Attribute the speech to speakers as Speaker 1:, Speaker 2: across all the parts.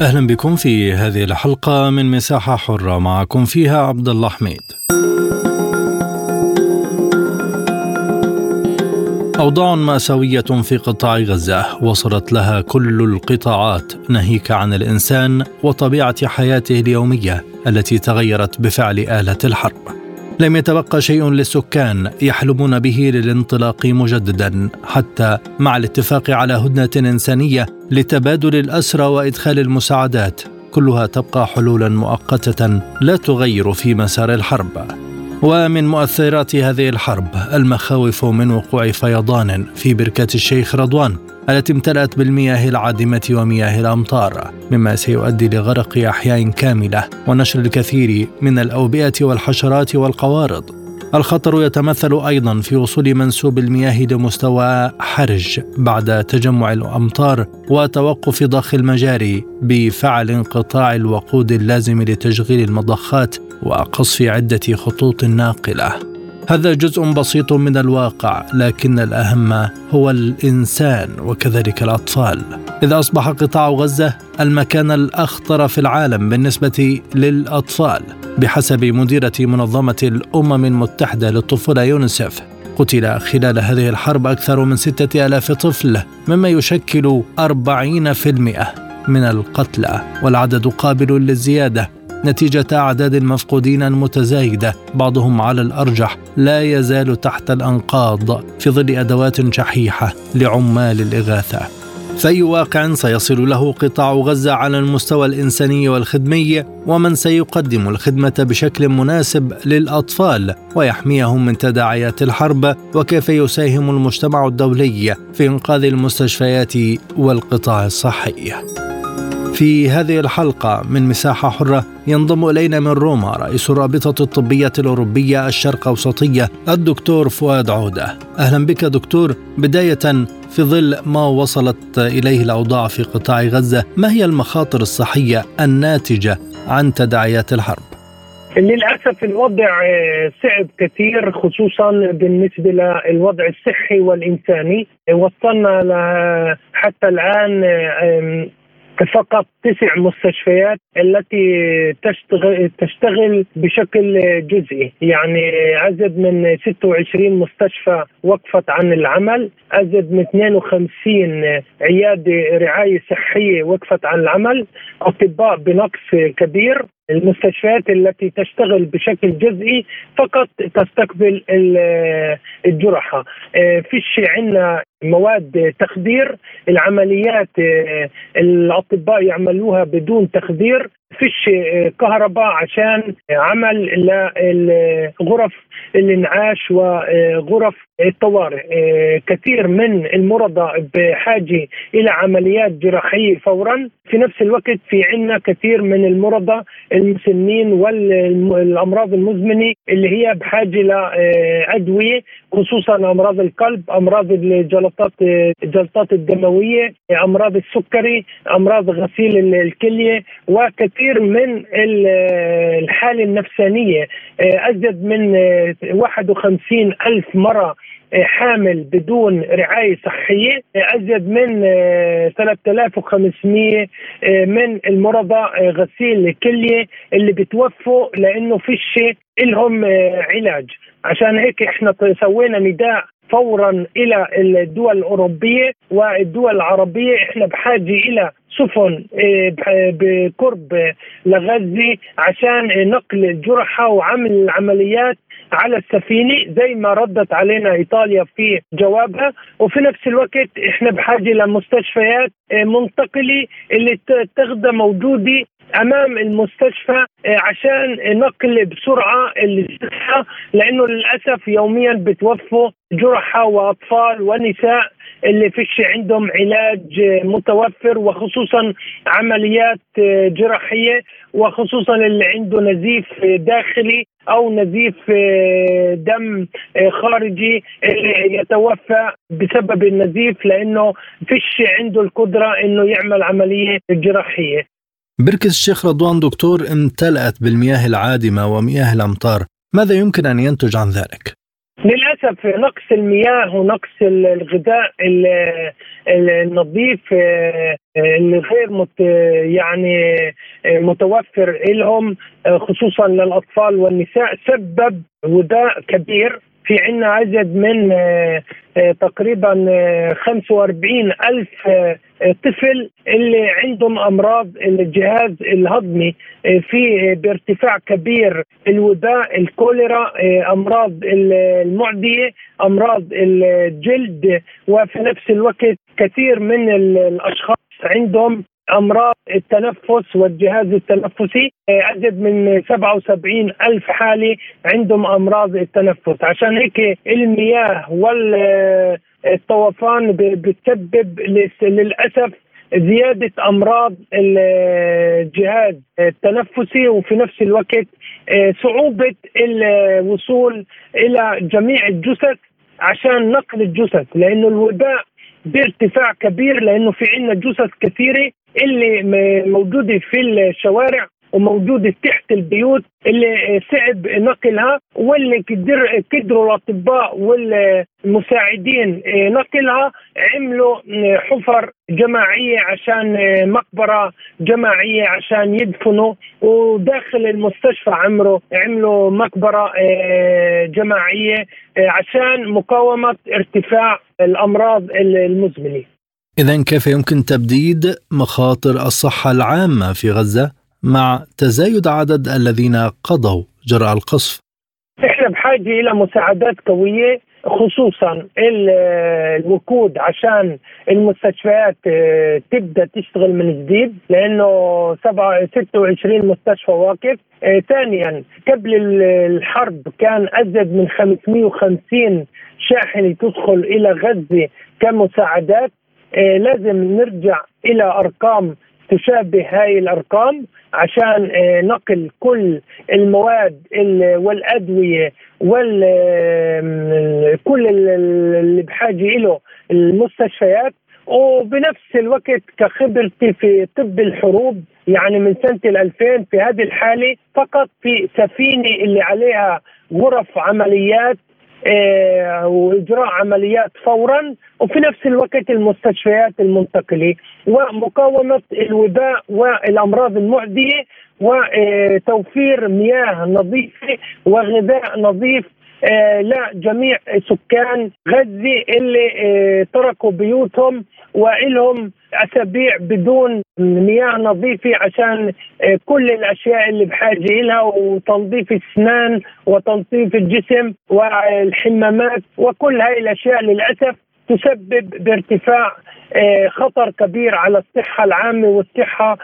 Speaker 1: أهلا بكم في هذه الحلقة من مساحة حرة معكم فيها عبد الله حميد أوضاع مأساوية في قطاع غزة وصلت لها كل القطاعات ناهيك عن الإنسان وطبيعة حياته اليومية التي تغيرت بفعل آلة الحرب. لم يتبقى شيء للسكان يحلمون به للانطلاق مجددا حتى مع الاتفاق على هدنة إنسانية لتبادل الأسرى وإدخال المساعدات كلها تبقى حلولا مؤقتة لا تغير في مسار الحرب. ومن مؤثرات هذه الحرب المخاوف من وقوع فيضان في بركة الشيخ رضوان التي امتلأت بالمياه العادمة ومياه الأمطار مما سيؤدي لغرق أحياء كاملة ونشر الكثير من الأوبئة والحشرات والقوارض. الخطر يتمثل أيضا في وصول منسوب المياه لمستوى حرج بعد تجمع الأمطار وتوقف ضخ المجاري بفعل انقطاع الوقود اللازم لتشغيل المضخات وقصف عدة خطوط ناقلة. هذا جزء بسيط من الواقع لكن الأهم هو الإنسان وكذلك الأطفال. إذا أصبح قطاع غزة المكان الأخطر في العالم بالنسبة للأطفال بحسب مديرة منظمة الأمم المتحدة للطفولة يونسف قتل خلال هذه الحرب أكثر من ستة ألاف طفل مما يشكل أربعين في المئة من القتلى والعدد قابل للزيادة. نتيجة أعداد المفقودين المتزايدة بعضهم على الأرجح لا يزال تحت الأنقاض في ظل أدوات شحيحة لعمال الإغاثة. فأي واقع سيصل له قطاع غزة على المستوى الإنساني والخدمي ومن سيقدم الخدمة بشكل مناسب للأطفال ويحميهم من تداعيات الحرب وكيف يساهم المجتمع الدولي في إنقاذ المستشفيات والقطاع الصحي. في هذه الحلقة من مساحة حرة ينضم إلينا من روما رئيس الرابطة الطبية الأوروبية الشرق أوسطية الدكتور فؤاد عودة. أهلا بك دكتور. بداية في ظل ما وصلت إليه الأوضاع في قطاع غزة ما هي المخاطر الصحية الناتجة عن تداعيات الحرب؟
Speaker 2: للأسف الوضع صعب كثير خصوصا بالنسبة للوضع الصحي والإنساني. وصلنا حتى الآن فقط تسع مستشفيات التي تشتغل تشتغل بشكل جزئي. يعني ازيد من 26 مستشفى وقفت عن العمل. ازيد من 52 عيادة رعاية صحية وقفت عن العمل. أطباء بنقص كبير. المستشفيات التي تشتغل بشكل جزئي فقط تستقبل الجرحى. آه، فيش عندنا مواد تخدير العمليات آه، الأطباء يعملوها بدون تخدير. فيش آه، كهرباء عشان عمل غرف الانعاش وغرف الطوارئ. كثير من المرضى بحاجة إلى عمليات جراحية فورا. في نفس الوقت في عندنا كثير من المرضى المسنين والأمراض المزمنة اللي هي بحاجة لادويه خصوصا أمراض القلب أمراض الجلطات الجلطات الدموية أمراض السكري أمراض غسيل الكلية وكثير من الحالة النفسانية. أزيد من 51 ألف مرة حامل بدون رعاية صحية. أزيد من 3500 من المرضى غسيل الكلية اللي بتوفوا لأنه فيش لهم علاج. عشان هيك إحنا سوينا نداء فورا إلى الدول الأوروبية والدول العربية إحنا بحاجة إلى سفن بقرب لغزة عشان نقل الجرحى وعمل العمليات على السفينة زي ما ردت علينا إيطاليا في جوابها. وفي نفس الوقت إحنا بحاجة لمستشفيات منتقلة اللي تغدى موجودة أمام المستشفى عشان نقل بسرعة الجثة لأنه للأسف يوميا بتوفوا جرحى وأطفال ونساء اللي فيش عندهم علاج متوفر وخصوصا عمليات جراحية وخصوصا اللي عنده نزيف داخلي. أو نزيف دم خارجي يتوفى بسبب النزيف لأنه فيش عنده القدرة إنه يعمل عملية جراحية.
Speaker 1: بركة الشيخ رضوان دكتور امتلأت بالمياه العادمة ومياه الأمطار ماذا يمكن أن ينتج عن ذلك؟
Speaker 2: للأسف نقص المياه ونقص الغذاء النظيف آه، اللي غير مت يعني آه، متوفر لهم آه، خصوصا للأطفال والنساء سبب وباء كبير. في عنا أزيد من آه، آه، تقريبا 45 آه، ألف طفل اللي عندهم أمراض الجهاز الهضمي في بارتفاع كبير الوباء الكوليرا أمراض المعدية أمراض الجلد وفي نفس الوقت كثير من الأشخاص عندهم أمراض التنفس والجهاز التنفسي ازيد من 77 ألف حالة عندهم أمراض التنفس. عشان هيك المياه والطوفان بتسبب للأسف زيادة أمراض الجهاز التنفسي وفي نفس الوقت صعوبة الوصول إلى جميع الجثث عشان نقل الجثث لأنه الوباء بارتفاع كبير لأنه في عندنا جثث كثيرة اللي موجودة في الشوارع. وموجودة تحت البيوت اللي صعب نقلها واللي قدر قدروا الأطباء والمساعدين نقلها عملوا حفر جماعية عشان مقبرة جماعية عشان يدفنوا وداخل المستشفى عمرو عملوا مقبرة جماعية عشان مقاومة ارتفاع الأمراض المزمنة.
Speaker 1: اذا كيف يمكن تبديد مخاطر الصحة العامة في غزة؟ مع تزايد عدد الذين قضوا جراء القصف.
Speaker 2: إحنا بحاجة إلى مساعدات قوية خصوصا الوقود عشان المستشفيات آه، تبدأ تشتغل من جديد لأنه 26 مستشفى واقف. آه، ثانيا قبل الحرب كان أزيد من 550 شاحنة تدخل إلى غزة كمساعدات. آه، لازم نرجع إلى أرقام تشابه هاي الأرقام عشان آه، نقل كل المواد والأدوية وال كل اللي بحاجة له المستشفيات. وبنفس الوقت كخبرتي في طب الحروب يعني من سنة 2000 في هذه الحالة فقط في سفينة اللي عليها غرف عمليات وإجراء عمليات فورا وفي نفس الوقت المستشفيات المنتقلة ومقاومة الوباء والأمراض المعدية وتوفير مياه نظيفة وغذاء نظيف آه، لجميع سكان غزة اللي آه، تركوا بيوتهم وإلهم أسابيع بدون مياه نظيفة عشان آه، كل الأشياء اللي بحاجة لها وتنظيف الاسنان وتنظيف الجسم والحمامات وكل هاي الأشياء للأسف تسبب بارتفاع خطر كبير على الصحة العامة والصحة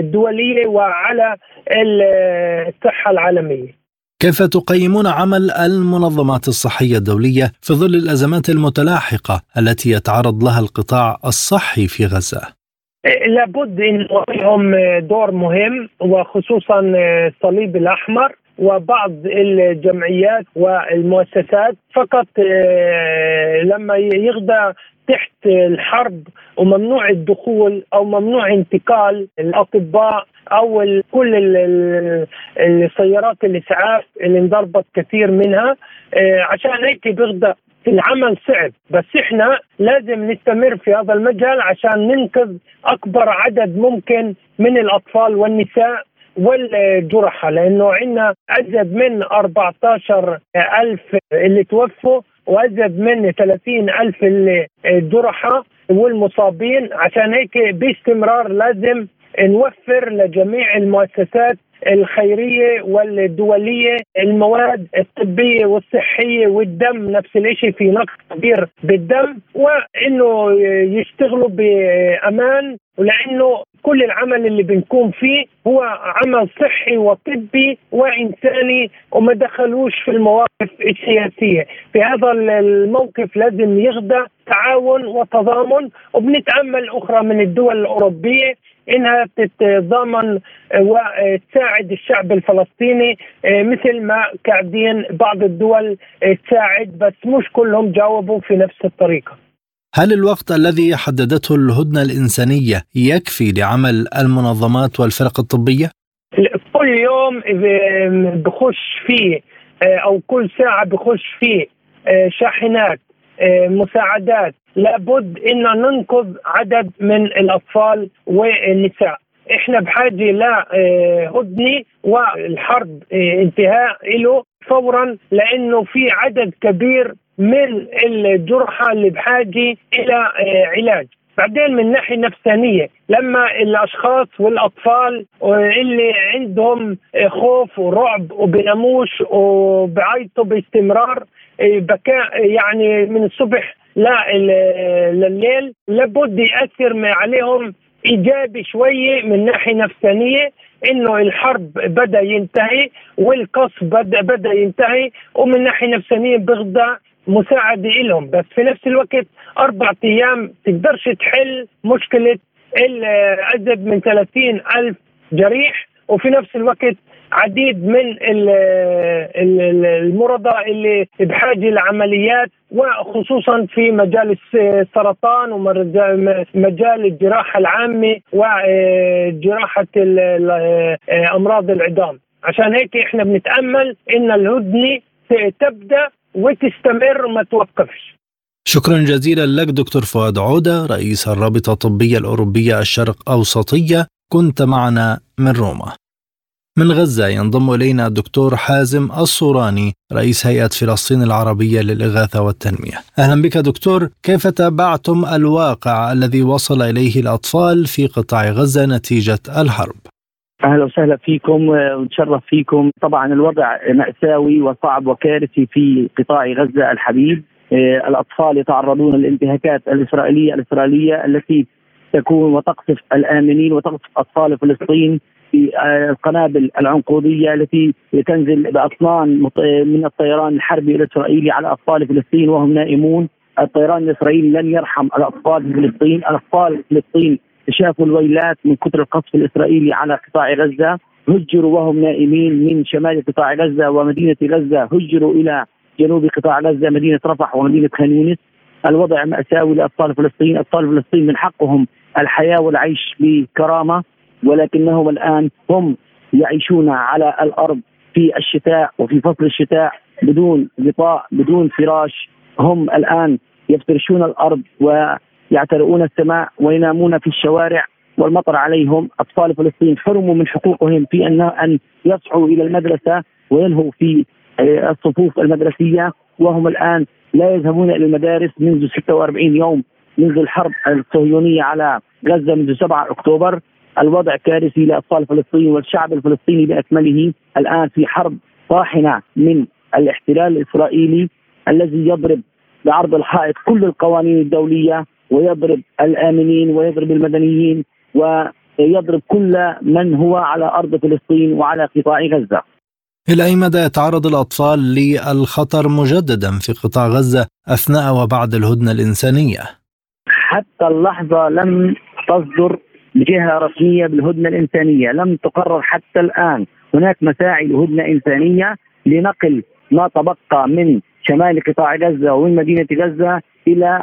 Speaker 2: الدولية وعلى الصحة العالمية.
Speaker 1: كيف تقيمون عمل المنظمات الصحية الدولية في ظل الأزمات المتلاحقة التي يتعرض لها القطاع الصحي في غزة؟
Speaker 2: لابد إن لهم دور مهم وخصوصا الصليب الأحمر وبعض الجمعيات والمؤسسات فقط آه، لما يغدى تحت الحرب وممنوع الدخول أو ممنوع انتقال الأطباء أو كل السيارات الاسعاف اللي انضربت كثير منها آه، عشان هيك بيغدى العمل صعب. بس إحنا لازم نستمر في هذا المجال عشان ننقذ أكبر عدد ممكن من الأطفال والنساء والجرحى لأنه عندنا ازيد من 14 ألف اللي توفوا وازيد من 30 ألف اللي جرحى والمصابين. عشان هيك باستمرار لازم نوفر لجميع المؤسسات الخيرية والدولية المواد الطبية والصحية والدم نفس الشيء في نقص كبير بالدم وإنه يشتغلوا بأمان ولأنه كل العمل اللي بنكون فيه هو عمل صحي وطبي وإنساني وما دخلوش في المواقف السياسية، في هذا الموقف لازم يغدى تعاون وتضامن وبنتامل أخرى من الدول الأوروبية إنها تتضامن وتساعد الشعب الفلسطيني مثل ما قاعدين بعض الدول تساعد بس مش كلهم جاوبوا في نفس الطريقة.
Speaker 1: هل الوقت الذي حددته الهدنة الإنسانية يكفي لعمل المنظمات والفرق الطبية؟
Speaker 2: كل يوم بخش فيه أو كل ساعة بخش فيه شاحنات مساعدات لابد إن ننقذ عدد من الأطفال والنساء إحنا بحاجة لهدنه والحرب انتهاء له فورا لأنه في عدد كبير من الجرحى اللي بحاجه إلى علاج. بعدين من ناحية نفسانية لما الأشخاص والأطفال اللي عندهم خوف ورعب وبناموش وبعيطوا باستمرار بكاء يعني من الصبح لليل لابد يأثر عليهم إيجابي شوية من ناحية نفسانية إنه الحرب بدأ ينتهي والقصف بدا بدأ ينتهي ومن ناحية نفسانية بغدى مساعدة لهم بس في نفس الوقت أربع أيام تقدرش تحل مشكلة العدد من 30 ألف جريح وفي نفس الوقت عديد من المرضى اللي بحاجة لعمليات وخصوصا في مجال السرطان ومجال الجراحة العامة وجراحه أمراض العظام. عشان هيك إحنا بنتأمل إن الهدنة تبدأ وتستمر وما توقفش.
Speaker 1: شكرا جزيلا لك دكتور فؤاد عودة رئيس الرابطة الطبية الأوروبية الشرق أوسطية كنت معنا من روما. من غزة ينضم إلينا الدكتور حازم الصوراني رئيس هيئة فلسطين العربية للإغاثة والتنمية. أهلا بك دكتور. كيف تابعتم الواقع الذي وصل إليه الأطفال في قطاع غزة نتيجة الحرب؟
Speaker 3: أهلا وسهلا فيكم ونتشرف فيكم. طبعا الوضع مأساوي وصعب وكارثي في قطاع غزة الحبيب الأطفال يتعرضون للانتهاكات الاسرائيليه الإسرائيلية التي تكون وتقصف الآمنين وتقصف أطفال فلسطين في القنابل العنقودية التي تنزل باطنان من الطيران الحربي الإسرائيلي على أطفال فلسطين وهم نائمون. الطيران الإسرائيلي لن يرحم الأطفال في فلسطين. الأطفال في فلسطين شافوا الويلات من كثر القصف الإسرائيلي على قطاع غزة هجروا وهم نائمين من شمال قطاع غزة ومدينة غزة هجروا إلى جنوب قطاع غزة مدينة رفح ومدينة خان يونس. الوضع مأساوي لأطفال فلسطين أطفال فلسطين من حقهم الحياة والعيش بكرامة ولكنهم الآن هم يعيشون على الأرض في الشتاء وفي فصل الشتاء بدون غطاء بدون فراش. هم الآن يفترشون الأرض ويعترؤون السماء وينامون في الشوارع والمطر عليهم. أطفال فلسطين حرموا من حقوقهم في أن أن يصحوا إلى المدرسة وينهوا في الصفوف المدرسية. وهم الآن لا يذهبون إلى المدارس منذ 46 يوم منذ الحرب الصهيونية على غزة منذ 7 أكتوبر. الوضع كارثي لاطفال فلسطين والشعب الفلسطيني بأكمله الآن في حرب طاحنة من الاحتلال الإسرائيلي الذي يضرب بعرض الحائط كل القوانين الدولية. ويضرب الآمنين ويضرب المدنيين ويضرب كل من هو على أرض فلسطين وعلى قطاع غزة.
Speaker 1: إلى أي مدى يتعرض الأطفال للخطر مجددا في قطاع غزة أثناء وبعد الهدنة الإنسانية؟
Speaker 3: حتى اللحظة لم تصدر جهة رسمية بالهدنة الإنسانية لم تقرر حتى الآن هناك مساعي لهدنة إنسانية لنقل ما تبقى من شمال قطاع غزة ومن مدينة غزة إلى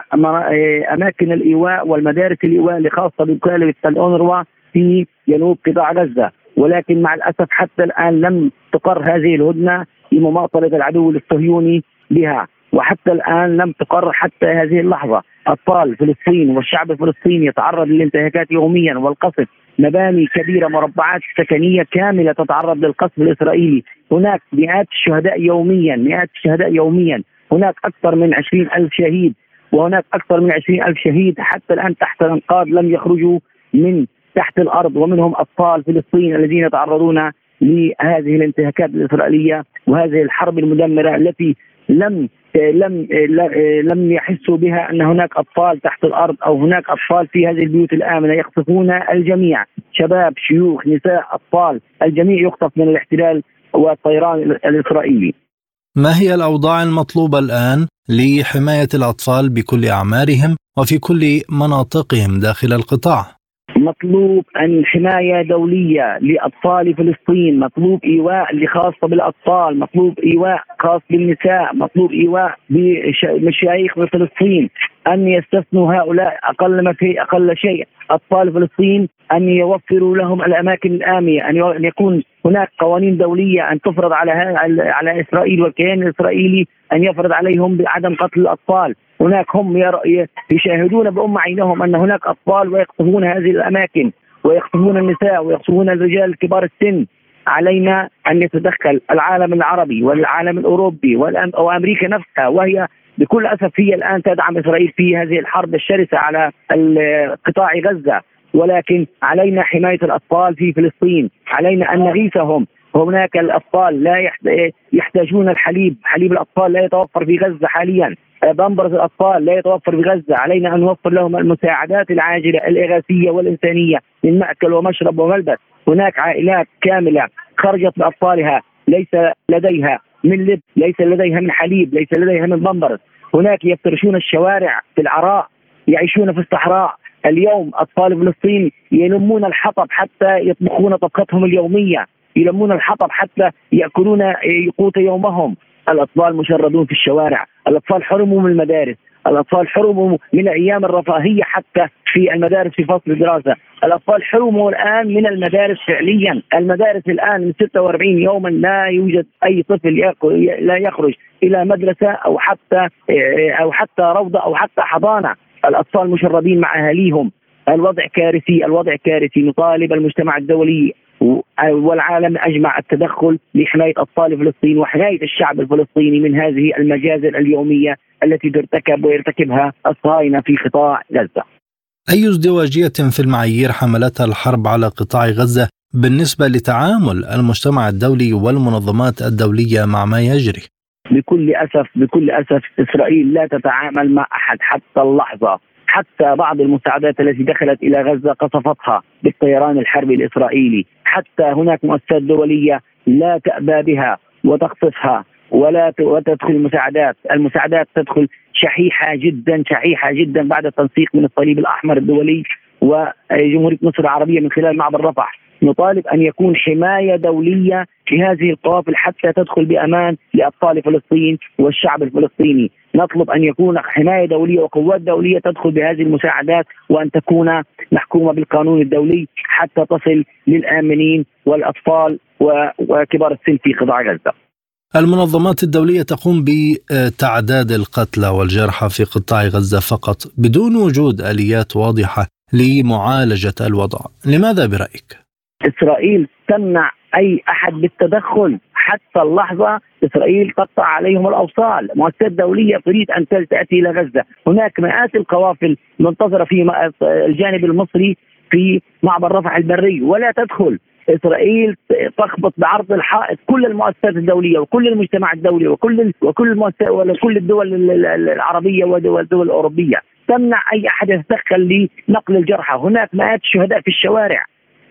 Speaker 3: أماكن الإيواء والمدارس الإيواء الخاصة بوكالة الأونروا في جنوب قطاع غزة. ولكن مع الأسف حتى الآن لم تقر هذه الهدنة لمماطله العدو الصهيوني بها. وحتى الآن لم تقر حتى هذه اللحظة. اطفال فلسطين والشعب الفلسطيني يتعرض للانتهاكات يوميا والقصف مباني كبيرة مربعات سكنية كاملة تتعرض للقصف الإسرائيلي. هناك مئات الشهداء يوميا مئات الشهداء يوميا. هناك أكثر من عشرين ألف شهيد وهناك أكثر من عشرين ألف شهيد حتى الآن تحت الأنقاض لم يخرجوا من تحت الأرض ومنهم أطفال فلسطين الذين يتعرضون لهذه الانتهاكات الإسرائيلية وهذه الحرب المدمرة التي لم لم لم يحسوا بها أن هناك أطفال تحت الأرض أو هناك أطفال في هذه البيوت الآمنة يخطفون الجميع. شباب شيوخ نساء أطفال الجميع يخطف من الاحتلال والطيران الإسرائيلي.
Speaker 1: ما هي الأوضاع المطلوبة الآن لحماية الأطفال بكل أعمارهم وفي كل مناطقهم داخل القطاع؟
Speaker 3: مطلوب أن حماية دولية لأطفال فلسطين مطلوب إيواء خاصة بالأطفال مطلوب إيواء خاص بالنساء مطلوب إيواء بمشايخ فلسطين أن يستثنوا هؤلاء أقل ما في أقل شيء. أطفال فلسطين أن يوفروا لهم الأماكن الآمنة أن يكون هناك قوانين دولية أن تفرض على على إسرائيل والكيان الإسرائيلي أن يفرض عليهم بعدم قتل الأطفال. هناك هم يشاهدون بأم عينهم أن هناك أطفال ويقصفون هذه الأماكن ويقصفون النساء ويقصفون الرجال كبار السن. علينا أن يتدخل العالم العربي والعالم الأوروبي وامريكا نفسها وهي بكل أسف هي الآن تدعم إسرائيل في هذه الحرب الشرسة على قطاع غزة. ولكن علينا حماية الأطفال في فلسطين، علينا أن نغيثهم. هناك الأطفال لا يحتاجون الحليب، حليب الأطفال لا يتوفر في غزة حاليا، بامبرز الأطفال لا يتوفر في غزة، علينا أن نوفر لهم المساعدات العاجلة الإغاثية والإنسانية من مأكل ومشرب وملبس، هناك عائلات كاملة خرجت بأطفالها. ليس لديها من لب، ليس لديها من حليب، ليس لديها من بامبرز، هناك يفترشون الشوارع في العراء يعيشون في الصحراء. اليوم أطفال فلسطين يلمون الحطب حتى يطبخون طبختهم اليومية. يلمون الحطب حتى يأكلون قوت يومهم. الأطفال مشردون في الشوارع الأطفال حرموا من المدارس الأطفال حرموا من أيام الرفاهية حتى في المدارس في فصل الدراسة. الأطفال حرموا الآن من المدارس فعليا. المدارس الآن من 46 يوما لا يوجد أي طفل لا يخرج إلى مدرسة أو حتى أو حتى روضة أو حتى حضانة. الأطفال مشردين مع أهاليهم. الوضع كارثي الوضع كارثي. نطالب المجتمع الدولي والعالم أجمع التدخل لحماية اطفال فلسطين وحماية الشعب الفلسطيني من هذه المجازر اليومية التي ترتكب ويرتكبها الصهاينة في قطاع غزة.
Speaker 1: أي ازدواجية في المعايير حملتها الحرب على قطاع غزة بالنسبة لتعامل المجتمع الدولي والمنظمات الدولية مع ما يجري؟
Speaker 3: بكل أسف بكل أسف إسرائيل لا تتعامل مع أحد حتى اللحظة حتى بعض المساعدات التي دخلت إلى غزة قصفتها بالطيران الحربي الإسرائيلي، حتى هناك مؤسسات دولية لا تأبى بها وتقصفها ولا وتدخل المساعدات، المساعدات تدخل شحيحة جدا شحيحة جدا بعد التنسيق من الصليب الأحمر الدولي وجمهورية مصر العربية من خلال معبر رفح، نطالب أن يكون حماية دولية لهذه القوافل حتى تدخل بأمان لاطفال فلسطين والشعب الفلسطيني، نطلب أن يكون حماية دولية وقوات دولية تدخل بهذه المساعدات وأن تكون محكومة بالقانون الدولي حتى تصل للآمنين والأطفال وكبار السن في قطاع غزة.
Speaker 1: المنظمات الدولية تقوم بتعداد القتلى والجرحى في قطاع غزة فقط بدون وجود آليات واضحة لمعالجة الوضع، لماذا برأيك؟
Speaker 3: إسرائيل تمنع أي أحد بالتدخل حتى اللحظة إسرائيل تقطع عليهم الأوصال، مؤسسات دولية تريد أن تأتي إلى غزة، هناك مئات القوافل منتظرة في الجانب المصري في معبر رفح البري. ولا تدخل. إسرائيل تخبط بعرض الحائط. كل المؤسسات الدولية وكل المجتمع الدولي وكل وكل وكل الدول العربية والدول الأوروبية. تمنع أي أحد يتدخل لنقل الجرحى، هناك مئات الشهداء في الشوارع.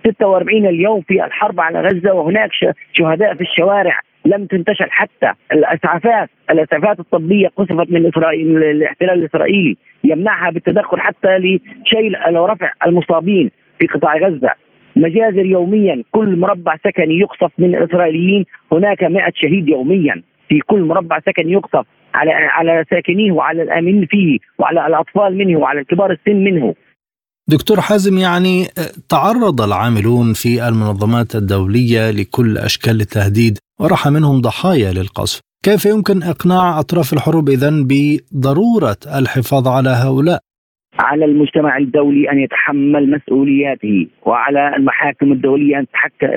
Speaker 3: 46 اليوم في الحرب على غزة وهناك شهداء في الشوارع لم تنتشر حتى. الأسعافات الأسعافات الطبية قصفت من إسرائيل الاحتلال الإسرائيلي يمنعها بالتدخل حتى لشيل أو رفع المصابين في قطاع غزة. مجازر يوميا كل مربع سكني يقصف من الإسرائيليين. هناك 100 شهيد يوميا في كل مربع سكني يقصف على على ساكنيه وعلى الآمنين فيه وعلى الأطفال منه وعلى كبار السن منه.
Speaker 1: دكتور حازم يعني تعرض العاملون في المنظمات الدولية لكل أشكال التهديد وراح منهم ضحايا للقصف. كيف يمكن إقناع أطراف الحروب اذا بضرورة الحفاظ على هؤلاء؟
Speaker 3: على المجتمع الدولي أن يتحمل مسؤولياته وعلى المحاكم الدولية أن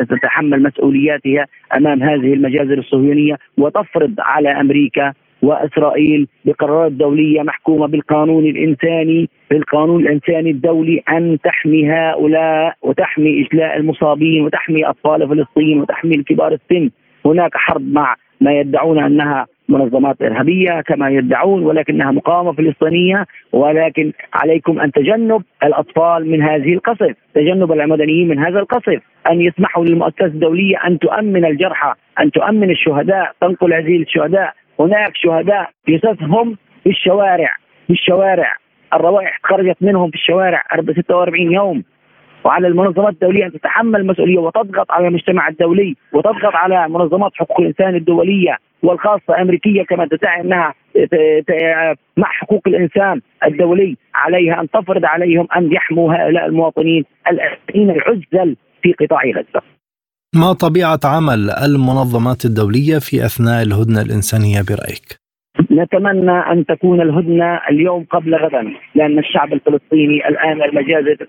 Speaker 3: تتحمل مسؤولياتها أمام هذه المجازر الصهيونية وتفرض على أمريكا وإسرائيل بقرارات دولية محكومة بالقانون الإنساني بالقانون الإنساني الدولي أن تحمي هؤلاء وتحمي إجلاء المصابين وتحمي أطفال فلسطين وتحمي كبار السن. هناك حرب مع ما يدعون أنها منظمات إرهابية كما يدعون ولكنها مقاومة فلسطينية ولكن عليكم أن تجنب الأطفال من هذه القصف، تجنب المدنيين من هذا القصف، أن يسمحوا للمؤسسات الدولية أن تؤمن الجرحى، أن تؤمن الشهداء، تنقل هذه الشهداء، هناك شهداء جثثهم في الشوارع في الشوارع الروائح خرجت منهم في الشوارع 46 يوم وعلى المنظمات الدولية أن تتحمل المسؤولية وتضغط على المجتمع الدولي وتضغط على منظمات حقوق الإنسان الدولية والخاصة الامريكيه كما تدعي أنها مع حقوق الإنسان الدولي عليها أن تفرض عليهم أن يحموا هؤلاء المواطنين الاسيرين العزل في قطاع غزة.
Speaker 1: ما طبيعة عمل المنظمات الدولية في أثناء الهدنة الإنسانية برأيك؟
Speaker 3: نتمنى أن تكون الهدنة اليوم قبل غدا لأن الشعب الفلسطيني الآن المجازر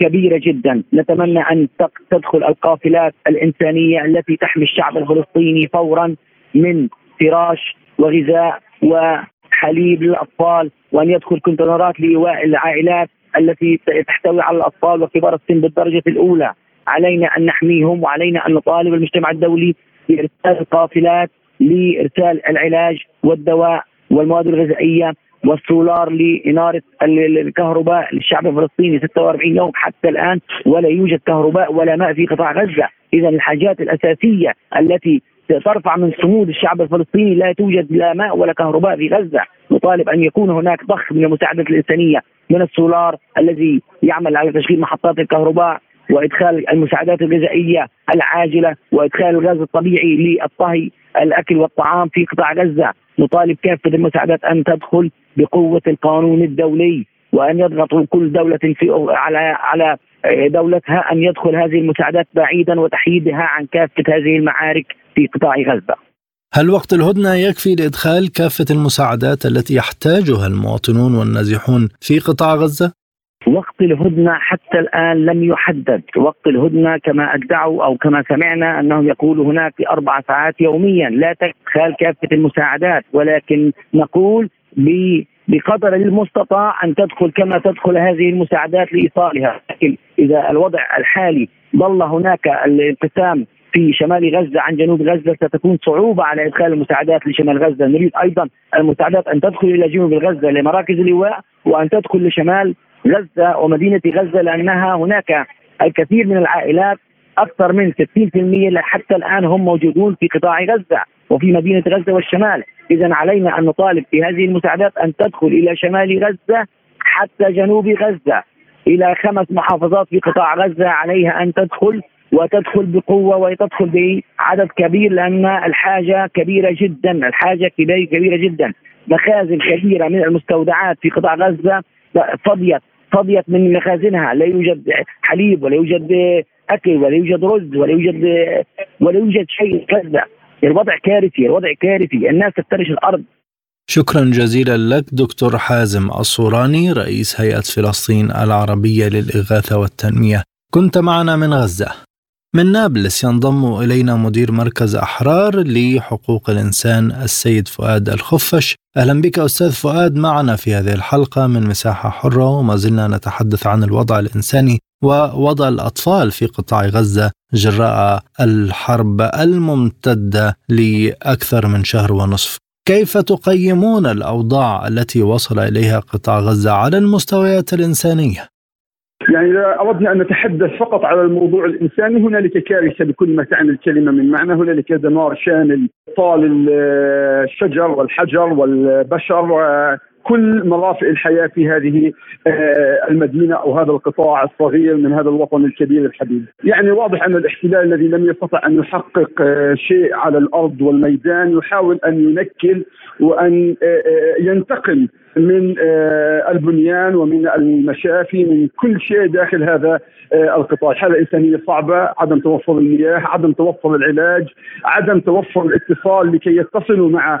Speaker 3: كبيرة جدا، نتمنى أن تدخل القافلات الإنسانية التي تحمي الشعب الفلسطيني فورا من فراش وغذاء وحليب للأطفال وأن يدخل كونتينرات لإيواء العائلات التي تحتوي على الأطفال وكبار السن بالدرجة الأولى، علينا أن نحميهم وعلينا أن نطالب المجتمع الدولي بإرسال قافلات لإرسال العلاج والدواء والمواد الغذائية والسولار لإنارة الكهرباء للشعب الفلسطيني. 46 يوم حتى الآن ولا يوجد كهرباء ولا ماء في قطاع غزة. إذا الحاجات الأساسية التي ترفع من صمود الشعب الفلسطيني لا توجد لا ماء ولا كهرباء في غزة. نطالب أن يكون هناك ضخ من المساعدات الإنسانية من السولار الذي يعمل على تشغيل محطات الكهرباء وإدخال المساعدات الغذائية العاجلة وإدخال الغاز الطبيعي للطهي الأكل والطعام في قطاع غزة، نطالب كافه المساعدات أن تدخل بقوة القانون الدولي وأن يضغطوا كل دولة في على على دولتها أن يدخل هذه المساعدات بعيدا وتحييدها عن كافة هذه المعارك في قطاع غزة.
Speaker 1: هل وقت الهدنة يكفي لإدخال كافة المساعدات التي يحتاجها المواطنون والنازحون في قطاع غزة؟
Speaker 3: وقت الهدنة حتى الآن لم يحدد. وقت الهدنة كما أدعوا أو كما سمعنا أنهم يقولوا هناك أربع ساعات يوميا. لا تدخل كافة المساعدات. ولكن نقول بقدر المستطاع أن تدخل كما تدخل هذه المساعدات لإيصالها. لكن إذا الوضع الحالي ظل هناك الانقسام في شمال غزة عن جنوب غزة ستكون صعوبة على إدخال المساعدات لشمال غزة، نريد أيضا المساعدات أن تدخل إلى جنوب غزة لمراكز اللواء وأن تدخل لشمال غزة ومدينة غزة لأنها هناك الكثير من العائلات أكثر من 60% حتى الآن هم موجودون في قطاع غزة وفي مدينة غزة والشمال، اذا علينا أن نطالب في هذه المساعدات أن تدخل إلى شمال غزة حتى جنوب غزة إلى خمس محافظات في قطاع غزة عليها أن تدخل وتدخل بقوة وتدخل بعدد كبير لأن الحاجة كبيرة جدا، الحاجة كبيرة جدا، مخازن كبيرة من المستودعات في قطاع غزة فضيت فضيت من مخازنها لا يوجد حليب ولا يوجد أكل ولا يوجد رز ولا يوجد ولا يوجد شيء. كذا الوضع كارثي الوضع كارثي. الناس تفترش الأرض.
Speaker 1: شكرا جزيلا لك دكتور حازم الصوراني رئيس هيئة فلسطين العربية للإغاثة والتنمية. كنت معنا من غزة. من نابلس ينضم إلينا مدير مركز أحرار لحقوق الإنسان السيد فؤاد الخفش أهلا بك أستاذ فؤاد معنا في هذه الحلقة من مساحة حرة وما زلنا نتحدث عن الوضع الإنساني ووضع الأطفال في قطاع غزة جراء الحرب الممتدة لأكثر من شهر ونصف. كيف تقيمون الأوضاع التي وصل إليها قطاع غزة على المستويات الإنسانية؟
Speaker 4: يعني إذا أردنا أن نتحدث فقط على الموضوع الإنساني هنالك كارثة بكل ما تعني الكلمة من معنى. هنالك دمار شامل طال الشجر والحجر والبشر كل مرافق الحياة في هذه آه، المدينة أو هذا القطاع الصغير من هذا الوطن الكبير الحبيب يعني واضح أن الاحتلال الذي لم يستطع أن يحقق آه، شيء على الأرض والميدان يحاول أن ينكل وأن آه، ينتقم من البنيان ومن المشافي من كل شيء داخل هذا القطاع. الحالة الإنسانية صعبة عدم توفر المياه عدم توفر العلاج عدم توفر الاتصال لكي يتصلوا مع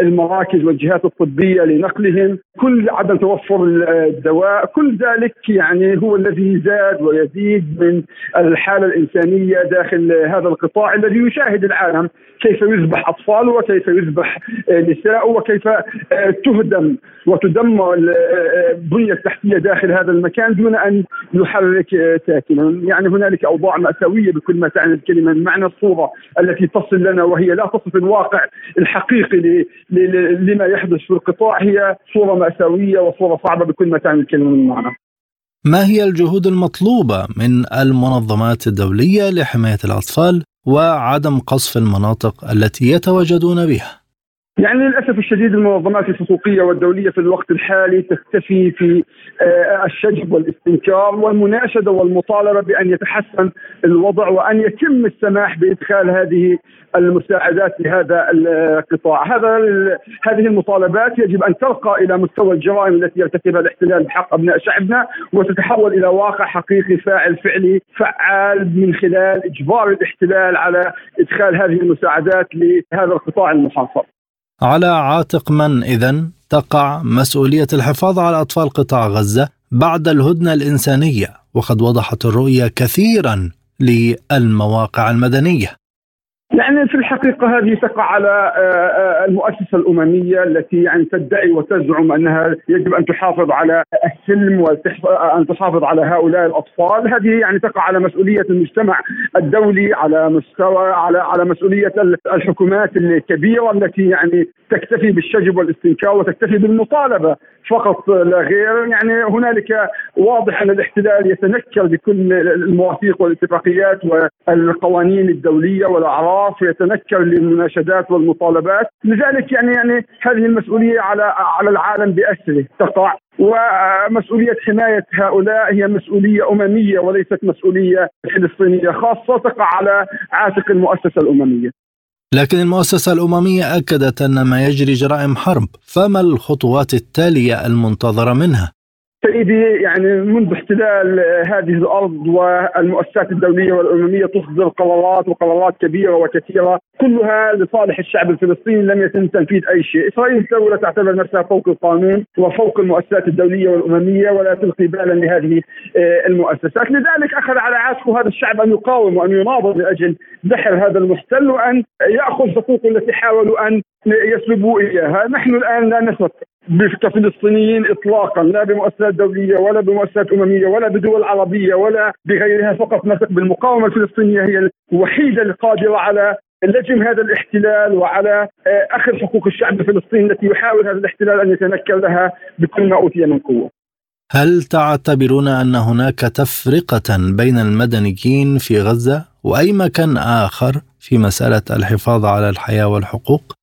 Speaker 4: المراكز والجهات الطبية لنقلهم. كل عدم توفر الدواء كل ذلك يعني هو الذي زاد ويزيد من الحالة الإنسانية داخل هذا القطاع الذي يشاهد العالم كيف يذبح أطفاله وكيف يذبح نساءه وكيف تهدم. وتدمر البنية التحتية داخل هذا المكان دون أن يحرك ساكنا، يعني هنالك أوضاع مأساوية بكل ما تعني الكلمة، معنى الصورة التي تصل لنا وهي لا تصف الواقع الحقيقي لما يحدث في القطاع هي صورة مأساوية وصورة صعبة بكل ما تعني الكلمة من معنى.
Speaker 1: ما هي الجهود المطلوبة من المنظمات الدولية لحماية الأطفال وعدم قصف المناطق التي يتواجدون بها؟
Speaker 4: يعني للأسف الشديد المنظمات الحقوقية والدولية في الوقت الحالي تختفي في آه، الشجب والاستنكار والمناشدة والمطالبة بأن يتحسن الوضع وأن يتم السماح بإدخال هذه المساعدات لهذا القطاع، هذا هذه المطالبات يجب أن ترقى إلى مستوى الجرائم التي يرتكبها الاحتلال بحق أبناء شعبنا وتتحول إلى واقع حقيقي فاعل فعلي فعال من خلال إجبار الاحتلال على إدخال هذه المساعدات لهذا القطاع المحاصر.
Speaker 1: على عاتق من إذا تقع مسؤولية الحفاظ على أطفال قطاع غزة بعد الهدنة الإنسانية وقد وضحت الرؤية كثيرا للمواقع المدنية.
Speaker 4: يعني في الحقيقة هذه تقع على آه، آه، المؤسسة الأممية التي يعني تدعي وتزعم أنها يجب أن تحافظ على السلم وأن تحافظ على هؤلاء الأطفال. هذه يعني تقع على مسؤولية المجتمع الدولي على مستوى على على مسؤولية الحكومات الكبيرة التي يعني تكتفي بالشجب والاستنكار وتكتفي بالمطالبة. فقط لا غير يعني هنالك واضح أن الاحتلال يتنكر بكل المواثيق والاتفاقيات والقوانين الدولية والأعراف ويتنكر للمناشدات والمطالبات. لذلك يعني يعني هذه المسؤولية على على العالم بأسره تقع. ومسؤولية حماية هؤلاء هي مسؤولية أممية وليست مسؤولية فلسطينية خاصة تقع على عاتق المؤسسة الأممية.
Speaker 1: لكن المؤسسة الأممية أكدت أن ما يجري جرائم حرب فما الخطوات التالية المنتظرة منها؟
Speaker 4: سيدي يعني منذ احتلال هذه الأرض والمؤسسات الدولية والأممية تصدر قرارات وقرارات كبيرة وكثيرة كلها لصالح الشعب الفلسطيني لم يتم تنفيذ أي شيء، إسرائيل دوله تعتبر نفسها فوق القانون وفوق المؤسسات الدولية والأممية ولا تلقي بالا لهذه آه، المؤسسات، لذلك أخذ على عاتقه هذا الشعب أن يقاوم وأن يناضل لأجل دحر هذا المحتل وأن يأخذ حقوقه التي حاولوا أن يسلبوا إياها، نحن الآن لا نثق كفلسطينيين اطلاقا لا بمؤسسات دولية ولا بمؤسسات أممية ولا بدول عربية ولا بغيرها فقط نثق بالمقاومة الفلسطينية هي الوحيدة القادرة على لجم هذا الاحتلال وعلى آه، اخذ حقوق الشعب الفلسطيني التي يحاول هذا الاحتلال أن يتنكر لها بكل ما أوتي من قوة.
Speaker 1: هل تعتبرون أن هناك تفرقة بين المدنيين في غزة وأي مكان آخر في مسألة الحفاظ على الحياة والحقوق؟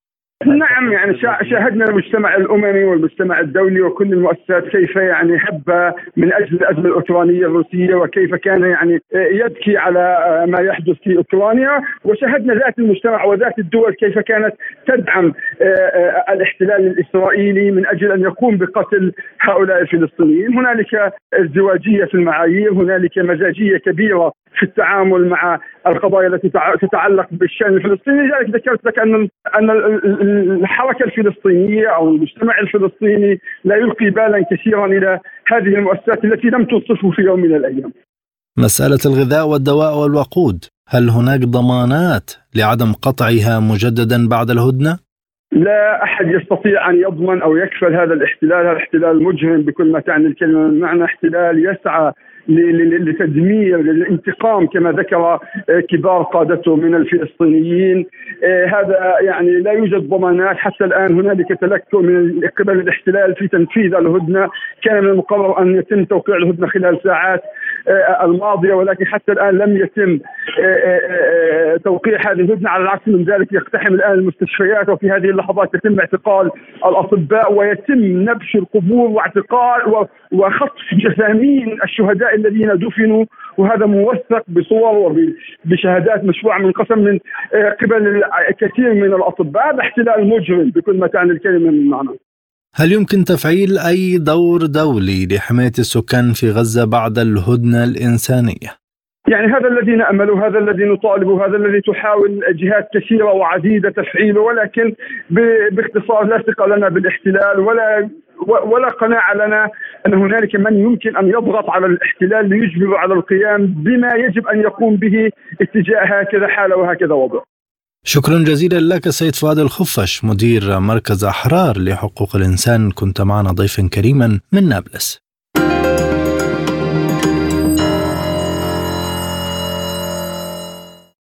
Speaker 4: نعم يعني شاهدنا المجتمع الأممي والمجتمع الدولي وكل المؤسسات كيف يعني هب من أجل الأزمة الاوكرانيه الروسية وكيف كان يعني يبكي على ما يحدث في أوكرانيا. وشاهدنا ذات المجتمع وذات الدول كيف كانت تدعم آه، آه، الاحتلال الإسرائيلي من أجل أن يقوم بقتل هؤلاء الفلسطينيين، هنالك ازدواجيه في المعايير، هنالك مزاجية كبيرة في التعامل مع القضايا التي تتعلق بالشأن الفلسطيني لذلك ذكرت لك أن أن الحركة الفلسطينية أو المجتمع الفلسطيني لا يلقي بالا كثيرا إلى هذه المؤسسات التي لم توصفه في يوم من الأيام.
Speaker 1: مسألة الغذاء والدواء والوقود، هل هناك ضمانات لعدم قطعها مجددا بعد الهدنة؟
Speaker 4: لا أحد يستطيع أن يضمن أو يكفل هذا الاحتلال، هذا احتلال مجرم بكل ما تعني الكلمة، معنى احتلال يسعى لتدمير للانتقام كما ذكر آه، كبار قادته من الفلسطينيين. آه، هذا يعني لا يوجد ضمانات. حتى الآن هنالك تلكؤ من قبل الاحتلال في تنفيذ الهدنة. كان من المقرر أن يتم توقيع الهدنة خلال ساعات. الماضية ولكن حتى الآن لم يتم توقيع هذه الهدنة على العكس من ذلك يقتحم الآن المستشفيات وفي هذه اللحظات يتم اعتقال الأطباء ويتم نبش القبور واعتقال وخطف جثامين الشهداء الذين دفنوا وهذا موثق بصور وبشهادات مشروعة من قسم من آه، قبل كثير من الأطباء هذا احتلال مجرم بكل ما تعني الكلمة من معنى.
Speaker 1: هل يمكن تفعيل أي دور دولي لحماية السكان في غزة بعد الهدنة الإنسانية؟
Speaker 4: يعني هذا الذي نامله هذا الذي نطالبه هذا الذي تحاول جهات كثيرة وعديدة تفعيله ولكن باختصار لا ثقة لنا بالاحتلال ولا ولا قناعة لنا أن هنالك من يمكن أن يضغط على الاحتلال ليجبره على القيام بما يجب أن يقوم به اتجاه هكذا حالة وهكذا وضع.
Speaker 1: شكرا جزيلا لك سيد فؤاد الخفش مدير مركز أحرار لحقوق الإنسان. كنت معنا ضيفا كريما من نابلس.